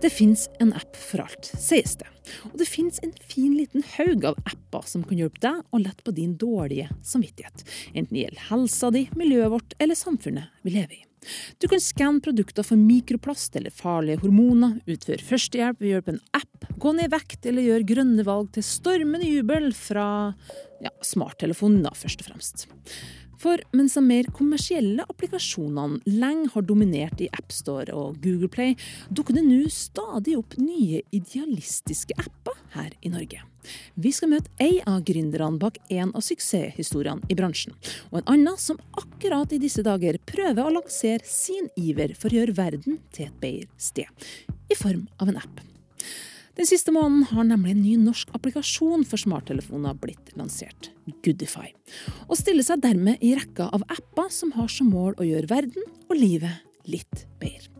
Det fins en app for alt, sies det. Og det fins en fin liten haug av apper som kan hjelpe deg å lette på din dårlige samvittighet. Enten det gjelder helsa di, miljøet vårt eller samfunnet vi lever i. Du kan skanne produkter for mikroplast eller farlige hormoner, utføre førstehjelp ved hjelp av en app, gå ned i vekt eller gjøre grønne valg til stormende jubel fra ja, smarttelefonen, da, først og fremst. For mens de mer kommersielle applikasjonene lenge har dominert i AppStore og Google Play, dukker det nå stadig opp nye idealistiske apper her i Norge. Vi skal møte ei av gründerne bak en av suksesshistoriene i bransjen, og en annen som akkurat i disse dager prøver å lansere sin iver for å gjøre verden til et bedre sted, i form av en app. Den siste måneden har nemlig en ny norsk applikasjon for smarttelefoner blitt lansert, Goodify, og stiller seg dermed i rekka av apper som har som mål å gjøre verden og livet litt bedre.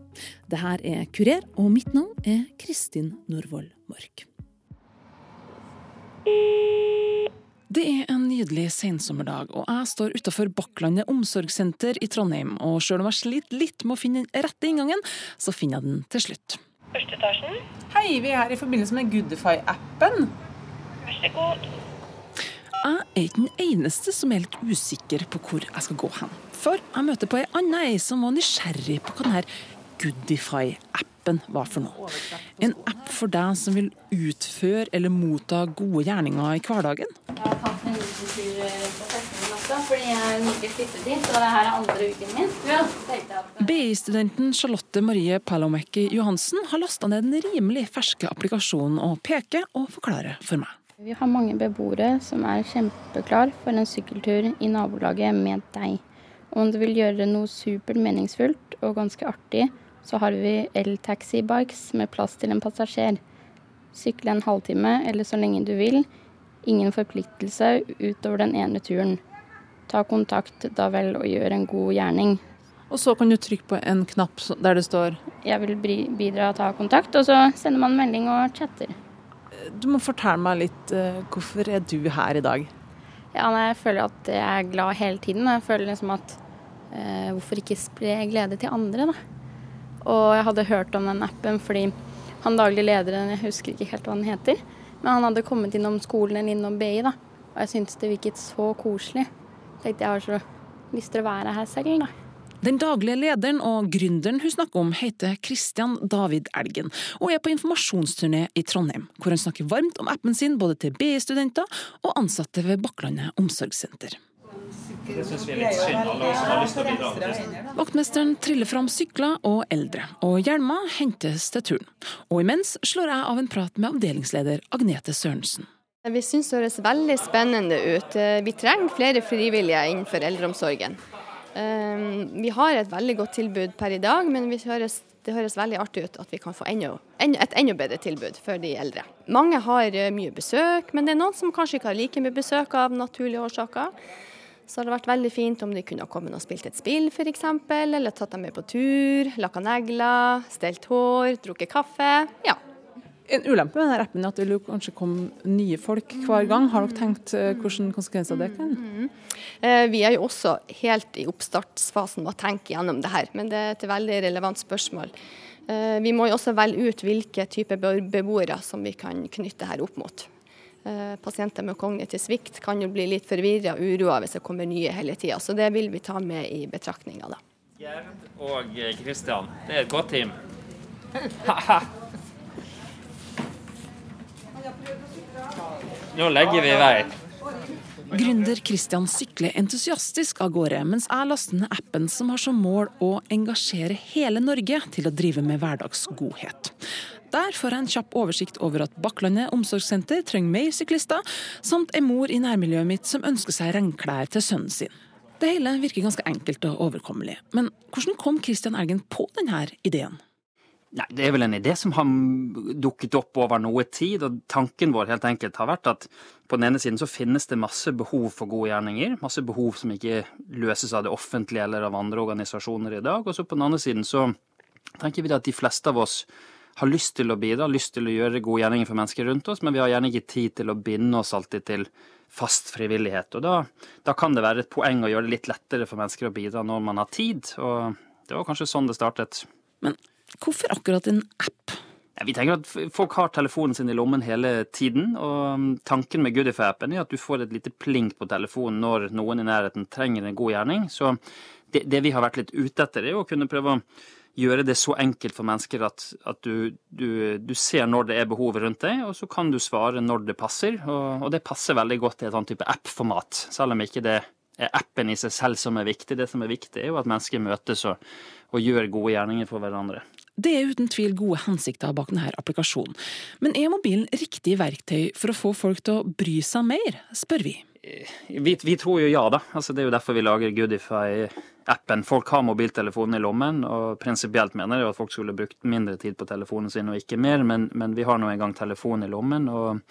Det her er Kurer, og mitt navn er Kristin Norvoll Mork. Det er en nydelig sensommerdag, og jeg står utafor Bakklandet omsorgssenter i Trondheim. Og sjøl om jeg sliter litt med å finne den rette inngangen, så finner jeg den til slutt. Første etasjen. Hei, vi er her i forbindelse med Goodify-appen. Vær så god. Jeg er ikke den eneste som er litt usikker på hvor jeg skal gå hen. For jeg møter på ei anna ei som var nysgjerrig på hva denne Goodify-appen var for noe. En app for deg som vil utføre eller motta gode gjerninger i hverdagen. Jeg har tatt en også, fordi jeg nylig flyttet dit, Og det her er andre uken min. Ja. at BI-studenten Charlotte Marie Palomekki Johansen har lasta ned den rimelig ferske applikasjonen og peker og forklarer for meg. Vi har mange beboere som er kjempeklar for en sykkeltur i nabolaget med deg. Om du vil gjøre noe supert meningsfullt og ganske artig, så har vi el-taxi-bikes med plass til en passasjer. Sykle en halvtime eller så lenge du vil. Ingen forpliktelse utover den ene turen. Ta kontakt da vel og gjør en god gjerning. Og så kan du trykke på en knapp der det står Jeg vil bidra og ta kontakt, og så sender man melding og chatter. Du må fortelle meg litt eh, hvorfor er du her i dag? Ja, jeg føler at jeg er glad hele tiden. Jeg føler liksom at eh, hvorfor ikke spre glede til andre, da. Og jeg hadde hørt om den appen fordi han daglig lederen, jeg husker ikke helt hva han heter, men han hadde kommet innom skolen eller innom BI, da. Og jeg syntes det virket så koselig. Tenkte jeg har så lyst til å være her selv, da. Den daglige lederen og gründeren hun snakker om, heter Christian David Elgen, og er på informasjonsturné i Trondheim, hvor han snakker varmt om appen sin både til BI-studenter og ansatte ved Bakklandet omsorgssenter. Det syns vi er litt synd, alle oss har lyst til å bidra. Vaktmesteren triller fram sykler og eldre, og hjelmer hentes til turen. Og imens slår jeg av en prat med avdelingsleder Agnete Sørensen. Vi syns det høres veldig spennende ut. Vi trenger flere frivillige innenfor eldreomsorgen. Eh, Vi har et veldig godt tilbud per i dag, men vi høres, det høres veldig artig ut at vi kan få enda, et enda bedre tilbud for de eldre. Mange har eh, mye besøk, men det er noen som kanskje ikke har like mye besøk av naturlige årsaker. Så har hadde vært veldig fint om de kunne ha kommet og spilt et spill f.eks., eller tatt dem med på tur, lakka negler, stelt hår, drukket kaffe. Ja. En ulempe med denne appen er at det vil jo kanskje komme nye folk hver gang. Har dere tenkt eh, hvilke konsekvenser det kan? Eh, Vi er jo også helt i oppstartsfasen med å tenke gjennom det her, men det er et veldig relevant spørsmål. Eh, Vi må jo også velge ut hvilke typer beboere som vi kan knytte her opp mot. Eh, Pasienter med kognitiv svikt kan jo bli litt forvirra og uroa hvis det kommer nye hele tida, så det vil vi ta med i betraktninga da. Gerd og Kristian, det er et godt team. Nå legger vi i vei. Gründer Christian sykler entusiastisk av gårde, mens jeg laster ned appen som har som mål å engasjere hele Norge til å drive med hverdagsgodhet. Der får jeg en kjapp oversikt over at Bakklandet omsorgssenter trenger mer syklister, samt en mor i nærmiljøet mitt som ønsker seg regnklær til sønnen sin. Det hele virker ganske enkelt og overkommelig, men hvordan kom Christian Elgen på denne ideen? Nei, Det er vel en idé som har dukket opp over noe tid. og Tanken vår helt enkelt har vært at på den ene siden så finnes det masse behov for gode gjerninger. Masse behov som ikke løses av det offentlige eller av andre organisasjoner i dag. Og så på den andre siden så tenker vi at de fleste av oss har lyst til å bidra, lyst til å gjøre gode gjerninger for mennesker rundt oss, men vi har gjerne ikke tid til å binde oss alltid til fast frivillighet. Og da, da kan det være et poeng å gjøre det litt lettere for mennesker å bidra når man har tid. Og det var kanskje sånn det startet. Men hvorfor akkurat en app? Vi tenker at Folk har telefonen sin i lommen hele tiden. og um, Tanken med Goodify-appen er at du får et lite plink på telefonen når noen i nærheten trenger en god gjerning. Så det, det vi har vært litt ute etter, er å kunne prøve å gjøre det så enkelt for mennesker at, at du, du, du, ser når det er behov rundt deg, og så kan du svare når det passer. Og, og det passer veldig godt i et sånn type app-format, selv om ikke det er appen i seg selv som er viktig. Det som er viktig, er jo at mennesker møtes og, og gjør gode gjerninger for hverandre. Det er uten tvil gode hensikter bak denne applikasjonen. Men er mobilen riktig verktøy for å få folk til å bry seg mer, spør vi. Vi, vi tror jo ja, da. Altså, det er jo derfor vi lager Goodify-appen. Folk har mobiltelefonen i lommen, og prinsipielt mener jeg at folk skulle brukt mindre tid på telefonen sin og ikke mer, men, men vi har nå en gang telefonen i lommen. og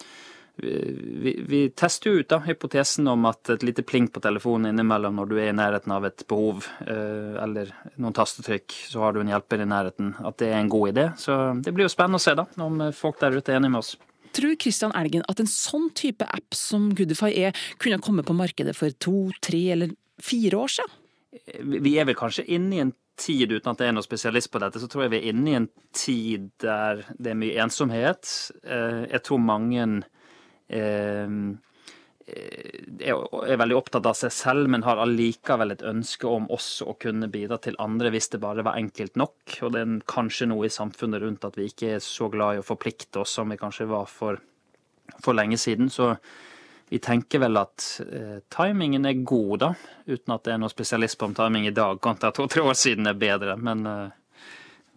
vi, vi, tester ut da, hypotesen om at et lite plink på telefonen innimellom når du er i nærheten av et behov eh, eller noen tastetrykk, så har du en hjelper i nærheten, at det er en god idé. Så det blir jo spennende å se da, om folk der ute er enige med oss. Tror Kristian Elgen at en sånn type app som Goodify er, kunne komme på markedet for to, tre eller fire år siden? Vi er vel kanskje inne i en tid, uten at jeg er noen spesialist på dette, så tror jeg vi er inne i en tid der det er mye ensomhet. Eh, jeg tror mange eh, er veldig opptatt av seg selv, men har allikevel et ønske om også å kunne bidra til andre hvis det bare var enkelt nok. Og det er kanskje noe i samfunnet rundt at vi ikke er så glad i å forplikte oss som vi kanskje var for, for lenge siden. Så vi tenker vel at eh, timingen er god, da. Uten at det er noen spesialist på om timing i dag kontra to-tre år siden er bedre. Men, eh,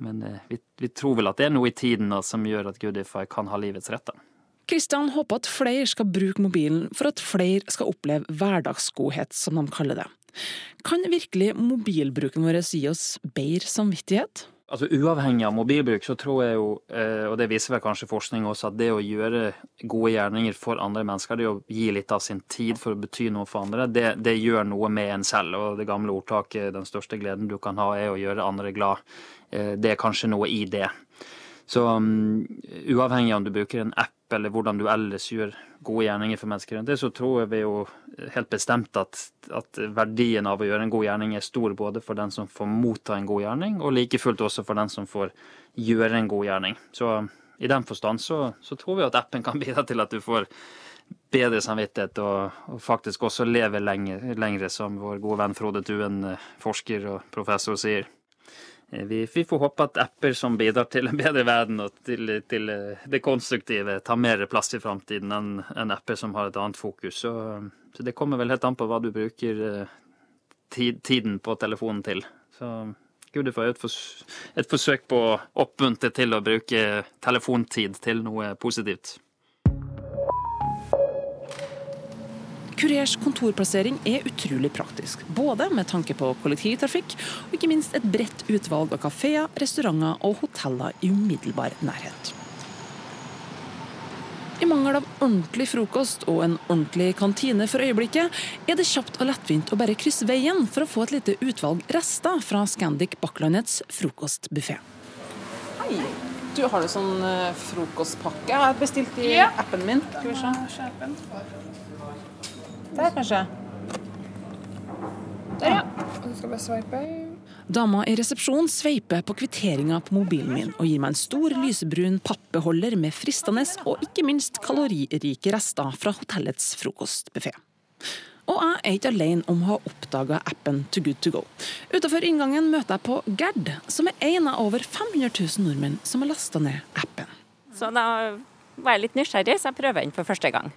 men eh, vi, vi, tror vel at det er noe i tiden da, som gjør at Goodify kan ha livets rett. da. Kristian håper at flere skal bruke mobilen for at flere skal oppleve hverdagsgodhet, som de kaller det. Kan virkelig mobilbruken vår gi oss bedre samvittighet? Altså Uavhengig av mobilbruk, så tror jeg jo, eh, og det viser vel kanskje forskning også, at det å gjøre gode gjerninger for andre mennesker, det å gi litt av sin tid for å bety noe for andre, det, det gjør noe med en selv. Og det gamle ordtaket 'den største gleden du kan ha, er å gjøre andre glad', eh, det er kanskje noe i det. Så um, uavhengig av om du bruker en app eller hvordan du ellers gjør gode gjerninger for mennesker rundt det, så tror vi jo helt bestemt at, at, verdien av å gjøre en god gjerning er stor både for den som får motta en god gjerning, og like fullt også for den som får gjøre en god gjerning. Så i den forstand så, så tror vi at appen kan bidra til at du får bedre samvittighet og, og faktisk også leve lenger, lengre, som vår gode venn Frode Tuen, eh, forsker og professor, sier. Eh, vi, vi, får håpe at apper som bidrar til en bedre verden og til, til eh, det konstruktive, tar mer plass i framtiden enn en apper som har et annet fokus. Så, så, det kommer vel helt an på hva du bruker eh, tid, tiden på telefonen til. Så Gud, det får et, et forsøk på å oppmuntre til å bruke telefontid til noe positivt. Kurers kontorplassering er utrolig praktisk, både med tanke på kollektivtrafikk og ikke minst et bredt utvalg av kafeer, restauranter og hoteller i umiddelbar nærhet. I mangel av ordentlig frokost og en ordentlig kantine for øyeblikket, er det kjapt og lettvint å bare krysse veien for å få et lite utvalg rester fra Scandic Bakklandets frokostbuffé. Hei. Du har du sånn eh, frokostpakke? Jeg har bestilt i ja. appen min. Skal vi se. Der, kanskje. Der, ja. Så skal bare sveipe. Dama i resepsjonen sveiper på kvitteringa på mobilen min og gir meg en stor lysebrun pappeholder med fristende og ikke minst kaloririke rester fra hotellets frokostbuffé. Og jeg er ikke alene om å ha oppdaga appen To Good To Go. Utenfor inngangen møter jeg på Gerd, som er en av over 500 000 nordmenn som har lasta ned appen. Så da var jeg litt nysgjerrig, så jeg prøver den for første gang.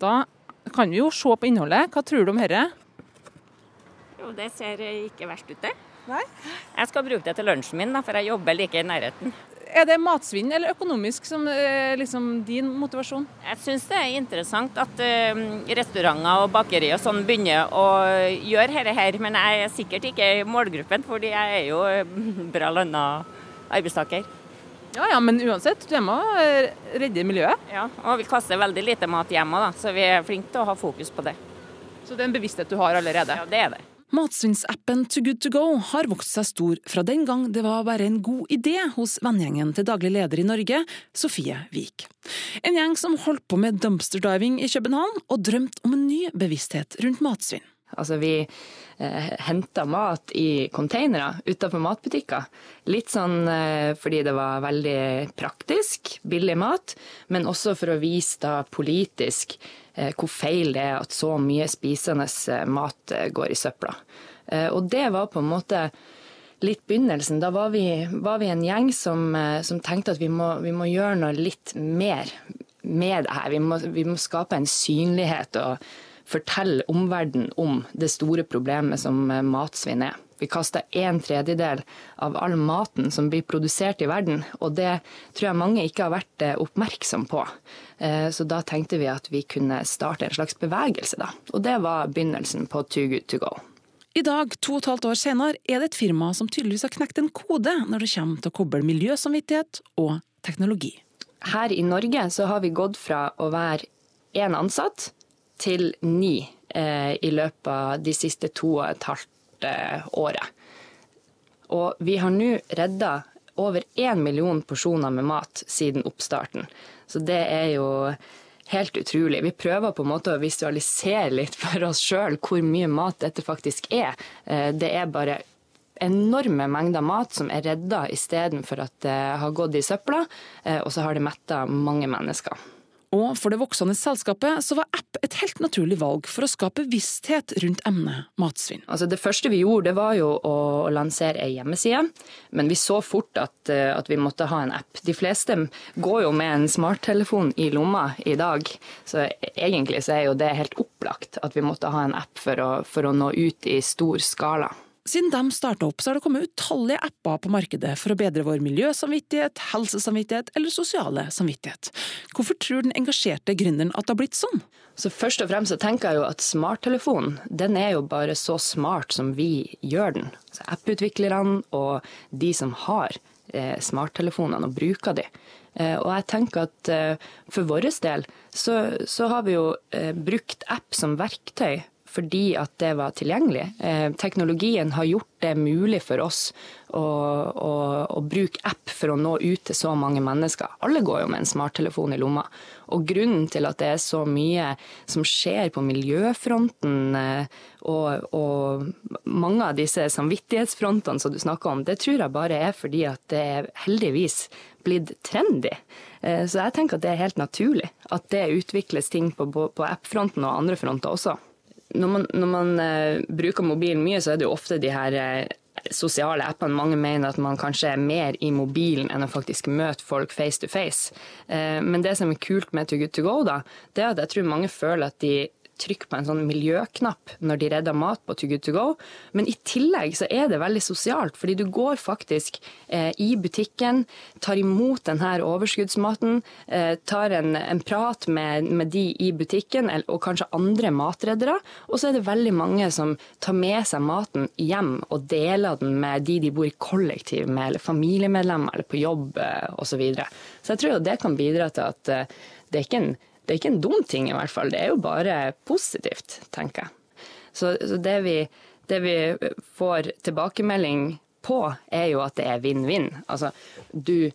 Da kan vi jo se på innholdet. Hva tror du om dette? Jo, det ser ikke verst ut, det. Nei? Jeg skal bruke det til lunsjen min, da, for jeg jobber like i nærheten. Er det matsvinn eller økonomisk som er liksom, din motivasjon? Jeg syns det er interessant at uh, restauranter og bakeri og sånn begynner å gjøre dette her, men jeg er sikkert ikke i målgruppen, fordi jeg er jo bra lønna arbeidstaker. Ja ja, men uansett, du er med og redder miljøet. Ja, og vi kaster veldig lite mat hjemme, da, så vi er flinke til å ha fokus på det. Så det er en bevissthet du har allerede? Ja, det er det. Matsvinnsappen Too Good To Go har vokst seg stor fra den gang det var bare en god idé hos vennegjengen til daglig leder i Norge, Sofie Wiik. En gjeng som holdt på med dumpster diving i København og drømte om en ny bevissthet rundt matsvinn. Altså vi eh, henta mat i containere utenfor matbutikker. Litt sånn eh, fordi det var veldig praktisk, billig mat, men også for å vise da politisk eh, hvor feil det er at så mye spisende eh, mat eh, går i søpla. Eh, og det var på en måte litt begynnelsen. Da var vi, var vi en gjeng som, eh, som tenkte at vi må, vi må, gjøre noe litt mer med det her. Vi må, vi må skape en synlighet og fortelle omverdenen om det store problemet som eh, matsvinn er. Vi kaster en tredjedel av all maten som blir produsert i verden, og det tror jeg mange ikke har vært eh, oppmerksom på. Så da tenkte vi at vi kunne starte en slags bevegelse, da. Og det var begynnelsen på Too Good To Go. I dag, to og et halvt år senere, er det et firma som tydeligvis har knekt en kode når det kommer til å koble miljøsamvittighet og teknologi. Her i Norge så har vi gått fra å være én ansatt til ni eh, i løpet av de siste to og et halvt eh, året. Og vi har nå redda over én million porsjoner med mat siden oppstarten. Så det er jo helt utrolig. Vi prøver på en måte å visualisere litt for oss sjøl hvor mye mat dette faktisk er. Eh, det er bare enorme mengder mat som er redda istedenfor at det har gått i søpla, og så har det metta mange mennesker. Og for det voksende selskapet så var app et helt naturlig valg for å skape visshet rundt emnet matsvinn. Altså det første vi gjorde, det var jo å lansere ei hjemmeside, men vi så fort at, eh, at, vi måtte ha en app. De fleste går jo med en smarttelefon i lomma i dag, så egentlig så er jo det helt opplagt at vi måtte ha en app for å, for å nå ut i stor skala. Siden de starta opp, så har det kommet utallige apper på markedet for å bedre vår miljøsamvittighet, helsesamvittighet eller sosiale samvittighet. Hvorfor tror den engasjerte gründeren at det har blitt sånn? Så Først og fremst så tenker jeg jo at smarttelefonen den er jo bare så smart som vi gjør den. Så Apputviklerne og de som har eh, smarttelefonene og bruker de. Eh, og jeg tenker at eh, for vår del så, så har vi jo brukt app som verktøy fordi at det var tilgjengelig. Eh, teknologien har gjort det mulig for oss å, å, å, bruke app for å nå ut til så mange mennesker. Alle går jo med en smarttelefon i lomma. Og grunnen til at det er så mye som skjer på miljøfronten eh, og, og mange av disse samvittighetsfrontene som du snakker om, det tror jeg bare er fordi at det er heldigvis blitt trendy. Eh, så jeg tenker at det er helt naturlig at det utvikles ting på, på app-fronten og andre fronter også når man, når man uh, bruker mobilen mye, så er det jo ofte de her uh, sosiale appene. Mange mener at man kanskje er mer i mobilen enn å faktisk møte folk face to face. Uh, men det som er kult med Too Good To Go, da, det er at jeg tror mange føler at de trykk på en sånn miljøknapp når de redder mat på Too Good To Go. Men i tillegg så er det veldig sosialt, fordi du går faktisk eh, i butikken, tar imot denne overskuddsmaten, eh, tar en, en prat med, med, de i butikken, og kanskje andre matreddere. Og så er det veldig mange som tar med seg maten hjem og deler den med de de bor i kollektiv med, eller familiemedlemmer, eller på jobb eh, osv. Så, videre. så jeg tror det kan bidra til at eh, det er ikke en det er ikke en dum ting, i hvert fall. Det er jo bare positivt, tenker jeg. Så, så det, vi, det, vi, får tilbakemelding på, er jo at det er vinn-vinn. Altså, du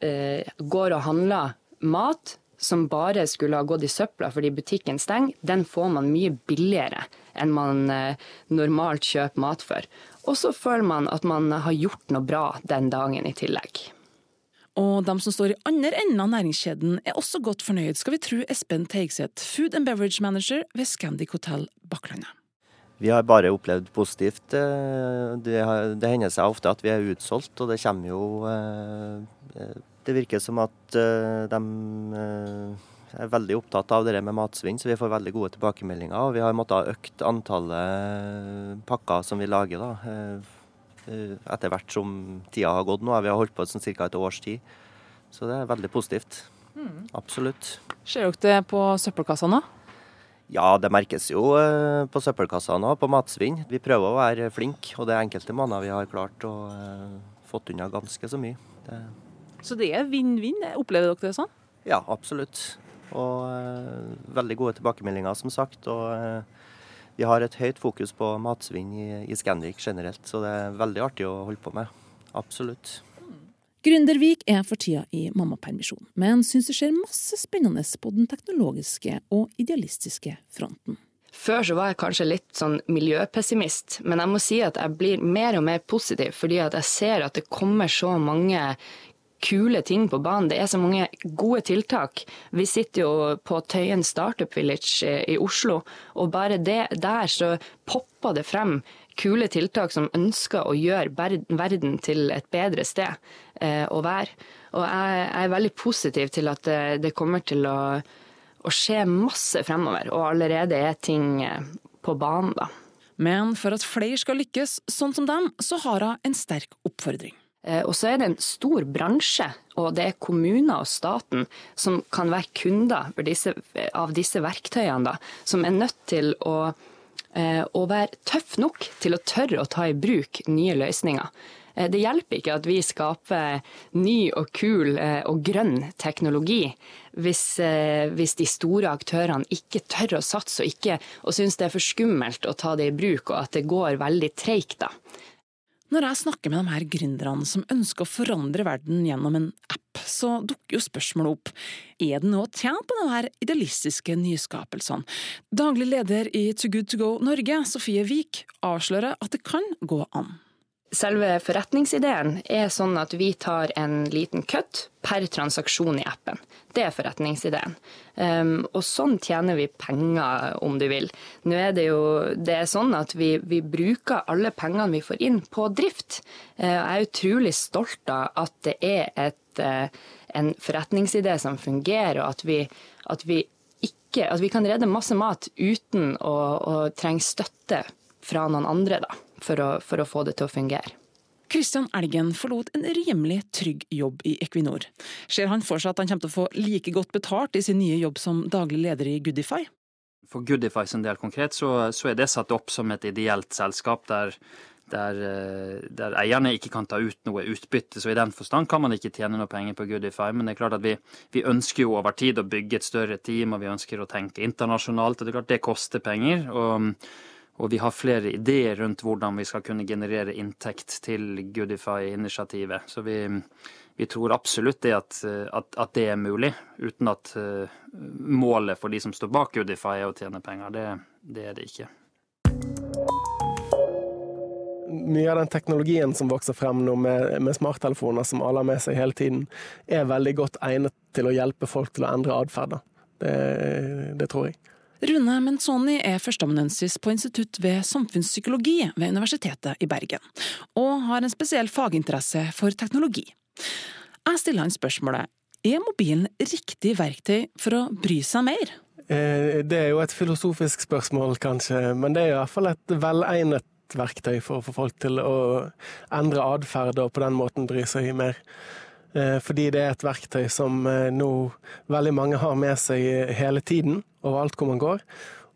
eh, går og handler mat som bare skulle ha gått i søpla fordi butikken stenger, den får man mye billigere enn man eh, normalt kjøper mat for. Og så føler man at man har gjort noe bra den dagen i tillegg. Og de som står i andre enden av næringskjeden er også godt fornøyd, skal vi tro Espen Teigseth, food and beverage manager ved Scandic Hotel Bakklandet. Vi har bare opplevd positivt. Eh, det, det, hender seg ofte at vi er utsolgt, og det kommer jo eh, Det virker som at eh, de er veldig opptatt av det med matsvinn, så vi får veldig gode tilbakemeldinger. Og vi har måttet økt antallet pakker som vi lager. da Eh, etter hvert som tida har gått nå. Vi har holdt på sånn ca. et års tid. Så det er veldig positivt. Mm. Absolutt. Ser dere det på søppelkassa nå? Ja, det merkes jo eh, på søppelkassa nå, på matsvinn. Vi prøver å være flinke, og det er enkelte måneder vi har klart å uh, fått unna ganske så mye. Det... Så det er vinn-vinn? Opplever dere det sånn? Ja, absolutt. Og veldig gode tilbakemeldinger, som sagt. og vi har et høyt fokus på matsvinn i, i Scandic generelt, så det er veldig artig å holde på med. Absolutt. Gründervik er for tida i mammapermisjon, men syns det skjer masse spennende på den teknologiske og idealistiske fronten. Før så var jeg kanskje litt sånn miljøpessimist, men jeg må si at jeg blir mer og mer positiv fordi at jeg ser at det kommer så mange kule ting på banen. Det er så mange gode tiltak. Vi sitter jo på Tøyen Startup Village i Oslo, og bare det der så popper det frem kule tiltak som ønsker å gjøre verden til et bedre sted eh, å være. Og jeg er veldig positiv til at det kommer til å, skje masse fremover, og allerede er ting eh, på banen, da. Men for at flere skal lykkes sånn som dem, så har hun en sterk oppfordring. Eh, og så er det en stor bransje, og det er kommuner og staten som kan være kunder av disse verktøyene, da, som er nødt til å, eh, å være tøff nok til å tørre å ta i bruk nye løsninger. Eh, det hjelper ikke at vi skaper ny og kul og grønn teknologi hvis, hvis de store aktørene ikke tør å satse og, ikke, og syns det er for skummelt å ta det i bruk, og at det går veldig treigt. Når jeg snakker med de her gründerne som ønsker å forandre verden gjennom en app, så dukker jo spørsmålet opp. Er det noe å tjene på de her idealistiske nyskapelsene? Daglig leder i Too Good To Go Norge, Sofie Wiik, avslører at det kan gå an. Selve forretningsideen er sånn at vi tar en liten kutt per transaksjon i appen. Det er forretningsideen. Um, og sånn tjener vi penger, om du vil. Nå er det jo det er sånn at vi, vi bruker alle pengene vi får inn, på drift. Uh, jeg er utrolig stolt av at det er et, uh, en forretningsidé som fungerer, og at vi, at vi ikke At vi kan redde masse mat uten å, å trenge støtte fra noen andre, da for å, for å få det til å fungere. Kristian Elgen forlot en rimelig trygg jobb i Equinor. Ser han for seg at han kommer til å få like godt betalt i sin nye jobb som daglig leder i Goodify? For Goodify sin del konkret, så, så er det satt opp som et ideelt selskap der, der, eh, der, eierne ikke kan ta ut noe utbytte. Så i den forstand kan man ikke tjene noe penger på Goodify. Men det er klart at vi, vi ønsker jo over tid å bygge et større team, og vi ønsker å tenke internasjonalt. og Det er klart det koster penger. og og vi har flere ideer rundt hvordan vi skal kunne generere inntekt til Goodify-initiativet. Så vi, vi, tror absolutt det at, at, at, det er mulig, uten at uh, målet for de som står bak Goodify er å tjene penger. Det, det er det ikke. Mye av den teknologien som vokser frem nå med, med smarttelefoner som alle har med seg hele tiden, er veldig godt egnet til å hjelpe folk til å endre atferd. Det, det tror jeg. Rune Menzoni er førsteamanuensis på institutt ved samfunnspsykologi ved Universitetet i Bergen, og har en spesiell faginteresse for teknologi. Jeg stiller han spørsmålet er mobilen riktig verktøy for å bry seg mer? Eh, det er jo et filosofisk spørsmål, kanskje, men det er i hvert fall et velegnet verktøy for å få folk til å endre atferd og på den måten bry seg mer. Eh, fordi det er et verktøy som eh, nå veldig mange har med seg hele tiden, overalt hvor man går.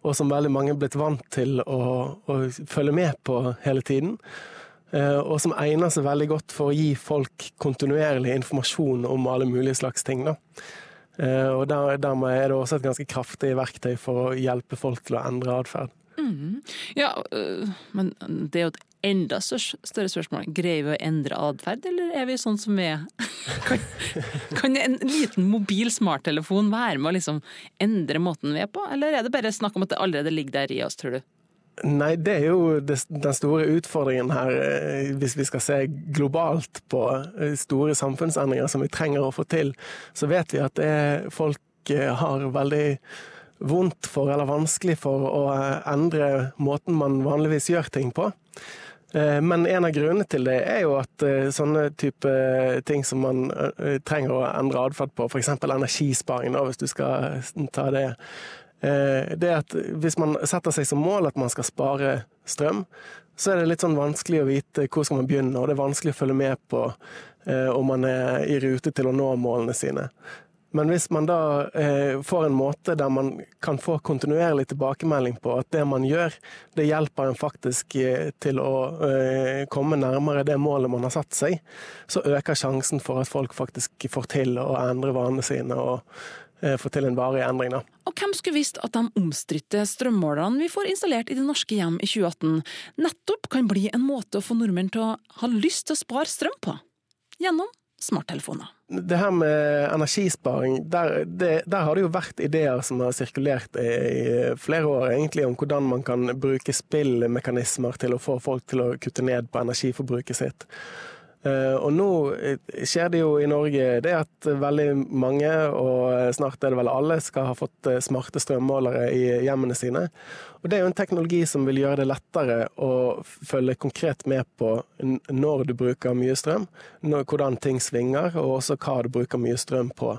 Og som veldig mange er blitt vant til å, å følge med på hele tiden. Eh, og som egner seg veldig godt for å gi folk kontinuerlig informasjon om alle mulige slags ting. Da. Og dermed er det også et ganske kraftig verktøy for å hjelpe folk til å endre atferd. Mm. Ja, men det er jo et enda større spørsmål. Greier vi å endre atferd, eller er vi sånn som vi er? Kan, kan, en liten mobil smarttelefon være med å liksom endre måten vi er på, eller er det bare snakk om at det allerede ligger der i oss, tror du? Nei, det er jo den store utfordringen her, eh, hvis vi skal se globalt på store samfunnsendringer som vi trenger å få til. Så vet vi at folk har veldig vondt for, eller vanskelig for, å endre måten man vanligvis gjør ting på. Eh, men en av grunnene til det er jo at eh, sånne type ting som man eh, trenger å endre atferd på, f.eks. energisparing, hvis du skal ta det, det at hvis man setter seg som mål at man skal spare strøm, så er det litt sånn vanskelig å vite hvor skal man begynne, og det er vanskelig å følge med på om man er i rute til å nå målene sine. Men hvis man da eh, får en måte der man kan få kontinuerlig tilbakemelding på at det man gjør, det hjelper en faktisk eh, til å eh, komme nærmere det målet man har satt seg, så øker sjansen for at folk faktisk får til å endre vanene sine og eh, få til en varig endring. Da. Og hvem skulle visst at de omstridte strømmålerne vi får installert i det norske hjem i 2018, nettopp kan bli en måte å få nordmenn til å ha lyst til å spare strøm på? Gjennom smarttelefoner. Det her med energisparing, der, det, der, har det jo vært ideer som har sirkulert i, flere år, egentlig, om hvordan man kan bruke spillmekanismer til å få folk til å kutte ned på energiforbruket sitt. Eh, og nå eh, skjer det jo i Norge det at veldig mange, og snart er det vel alle, skal ha fått eh, smarte strømmålere i hjemmene sine. Og det er jo en teknologi som vil gjøre det lettere å følge konkret med på når du bruker mye strøm, hvordan ting svinger, og også hva du bruker mye strøm på.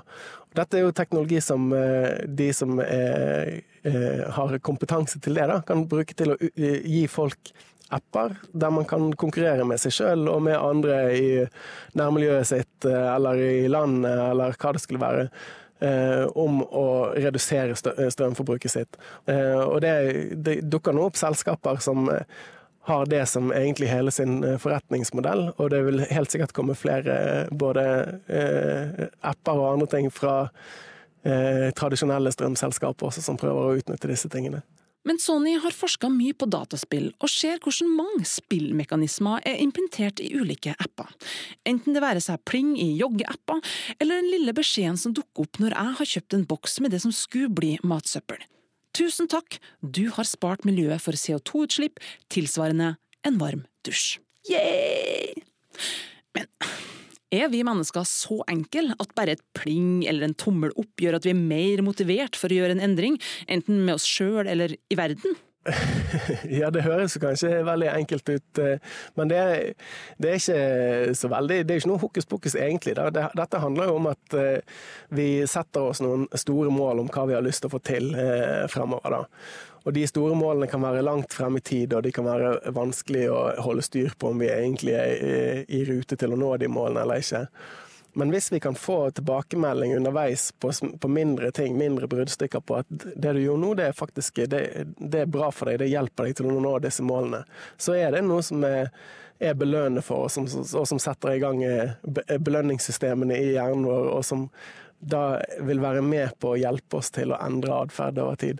Dette er jo teknologi som de som er, har kompetanse til det, da, kan bruke til å gi folk apper der man kan konkurrere med seg sjøl og med andre i nærmiljøet sitt eh, eller i landet eller hva det skulle være. Eh, om å redusere strømforbruket sitt. Eh, og det, det dukker nå opp selskaper som har det som egentlig hele sin forretningsmodell, og det vil helt sikkert komme flere både apper og andre ting fra tradisjonelle strømselskaper også som prøver å utnytte disse tingene. Men Sony har forska mye på dataspill, og ser hvordan mange spillmekanismer er implementert i ulike apper. Enten det være seg pling i joggeapper, eller den lille beskjeden som dukker opp når jeg har kjøpt en boks med det som skulle bli matsøppel. Tusen takk, du har spart miljøet for CO2-utslipp tilsvarende en varm dusj. Yay! Men er vi mennesker så enkle at bare et pling eller en tommel opp gjør at vi er mer motivert for å gjøre en endring, enten med oss sjøl eller i verden? ja, det høres kanskje veldig enkelt ut, eh, men det det er ikke så veldig Det er ikke noe hokus pokus, egentlig. Dette handler jo om at eh, vi setter oss noen store mål om hva vi har lyst til å få til eh, fremover. da. Og de store målene kan være langt frem i tid, og de kan være vanskelig å holde styr på om vi egentlig er i rute til å nå de målene eller ikke. Men hvis vi kan få tilbakemelding underveis på, på mindre ting, mindre bruddstykker på at det du gjorde nå, det er faktisk det, det er bra for deg, det hjelper deg til å nå disse målene, så er det noe som er, er belønnende for oss, og som setter i gang eh, belønningssystemene i hjernen vår, og som da vil være med på å hjelpe oss til å endre atferd over tid.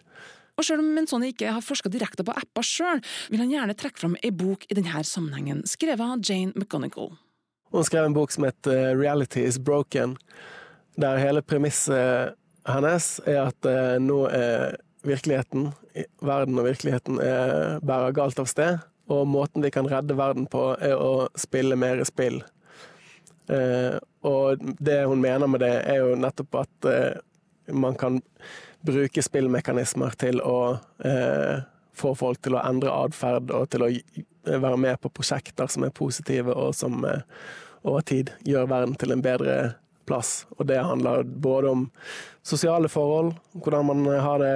Og selv om Menzoni ikke har forska direkte på apper sjøl, vil han gjerne trekke fram ei bok i denne sammenhengen, skrevet av Jane McGonagall. Hun skrev en bok som heter eh, Reality is Broken, der hele premisset hennes er at eh, nå er virkeligheten, verden og virkeligheten er bærer galt av sted, og måten vi kan redde verden på, er å spille mer spill. Eh, og det hun mener med det, er jo nettopp at man kan bruke spillmekanismer til å eh, få folk til å endre atferd og til å være med på prosjekter som er positive og som eh, over tid gjør verden til en bedre plass. Og det handler både om sosiale forhold, hvordan man har det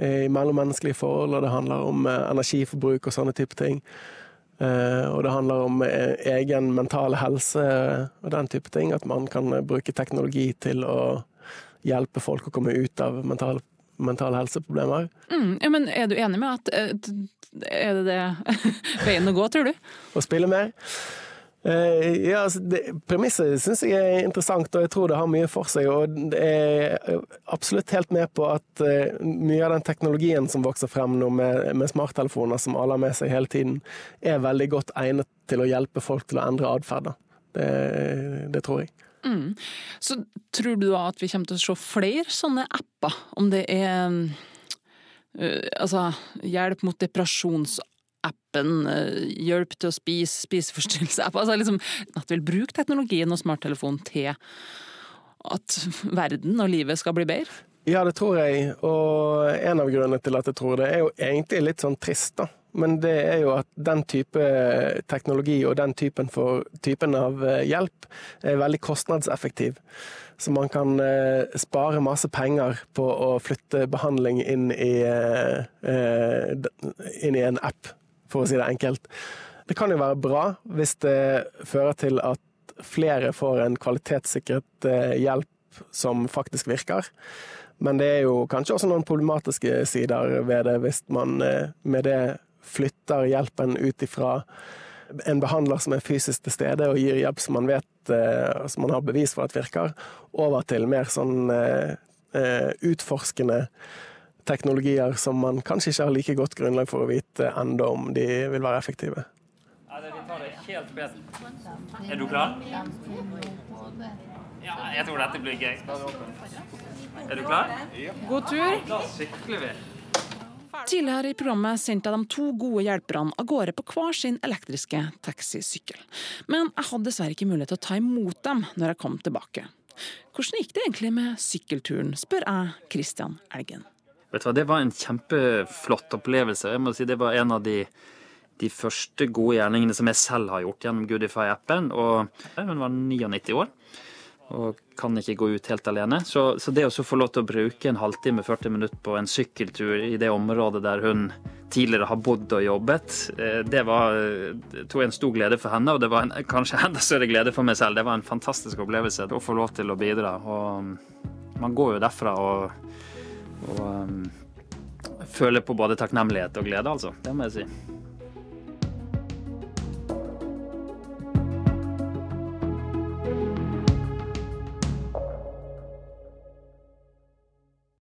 i mellommenneskelige forhold, og det handler om eh, energiforbruk og sånne type ting. Uh, og det handler om uh, egen mentale helse og den type ting. At man kan bruke teknologi til å hjelpe folk å komme ut av mentale mentale helseproblemer. Mm, ja, men er du enig med at eh, Er det det veien å gå, tror du? Å spille mer? Uh, ja, altså, Premisset syns jeg er interessant, og jeg tror det har mye for seg. Og jeg er absolutt helt med på at uh, mye av den teknologien som vokser frem nå med, med smarttelefoner, som alle har med seg hele tiden, er veldig godt egnet til å hjelpe folk til å endre atferd. Det, det tror jeg. Mm. Så tror du da at vi kommer til å se flere sånne apper? Om det er uh, altså hjelp mot depresjonsappen, uh, hjelp til å spise, spiseforstyrrelseapp altså liksom At vi vil bruke teknologien og smarttelefonen til at verden og livet skal bli bedre? Ja, det tror jeg. Og en av grunnene til at jeg tror det, er jo egentlig litt sånn trist, da men det er jo at den type teknologi og den typen, for, typen av eh, hjelp er veldig kostnadseffektiv. Så man kan eh, spare masse penger på å flytte behandling inn i, eh, inn i en app, for å si det enkelt. Det kan jo være bra hvis det fører til at flere får en kvalitetssikret hjelp som faktisk virker. Men det er jo kanskje også noen problematiske sider ved det, hvis man eh, med det flytter hjelpen ut ifra en behandler som er fysisk til stede og gir hjelp som man vet eh, som man har bevis for at virker, over til mer sånn eh, utforskende teknologier som man kanskje ikke har like godt grunnlag for å vite enda om de vil være effektive. Ja, vi tar det helt bedre. Er du klar? Ja, jeg tror dette blir gøy. Er du klar? God tur. Sykler vi. Tidligere i programmet sendte jeg de to gode hjelperne av gårde på hver sin elektriske taxisykkel. Men jeg hadde dessverre ikke mulighet til å ta imot dem når jeg kom tilbake. Hvordan gikk det egentlig med sykkelturen, spør jeg Christian Elgen. Vet du hva, Det var en kjempeflott opplevelse. Jeg må si Det var en av de, de første gode gjerningene som jeg selv har gjort gjennom Goodify-appen. Og Hun var 99 år og kan ikke gå ut helt alene. Så, så det å få lov til å bruke en halvtime, 40 minutter på en sykkeltur i det området der hun tidligere har bodd og jobbet, eh, det var det jeg en stor glede for henne, og det var en, kanskje enda større glede for meg selv. Det var en fantastisk opplevelse å få lov til å bidra. Og man går jo derfra og, og um, føler på både takknemlighet og glede, altså. Det må jeg si.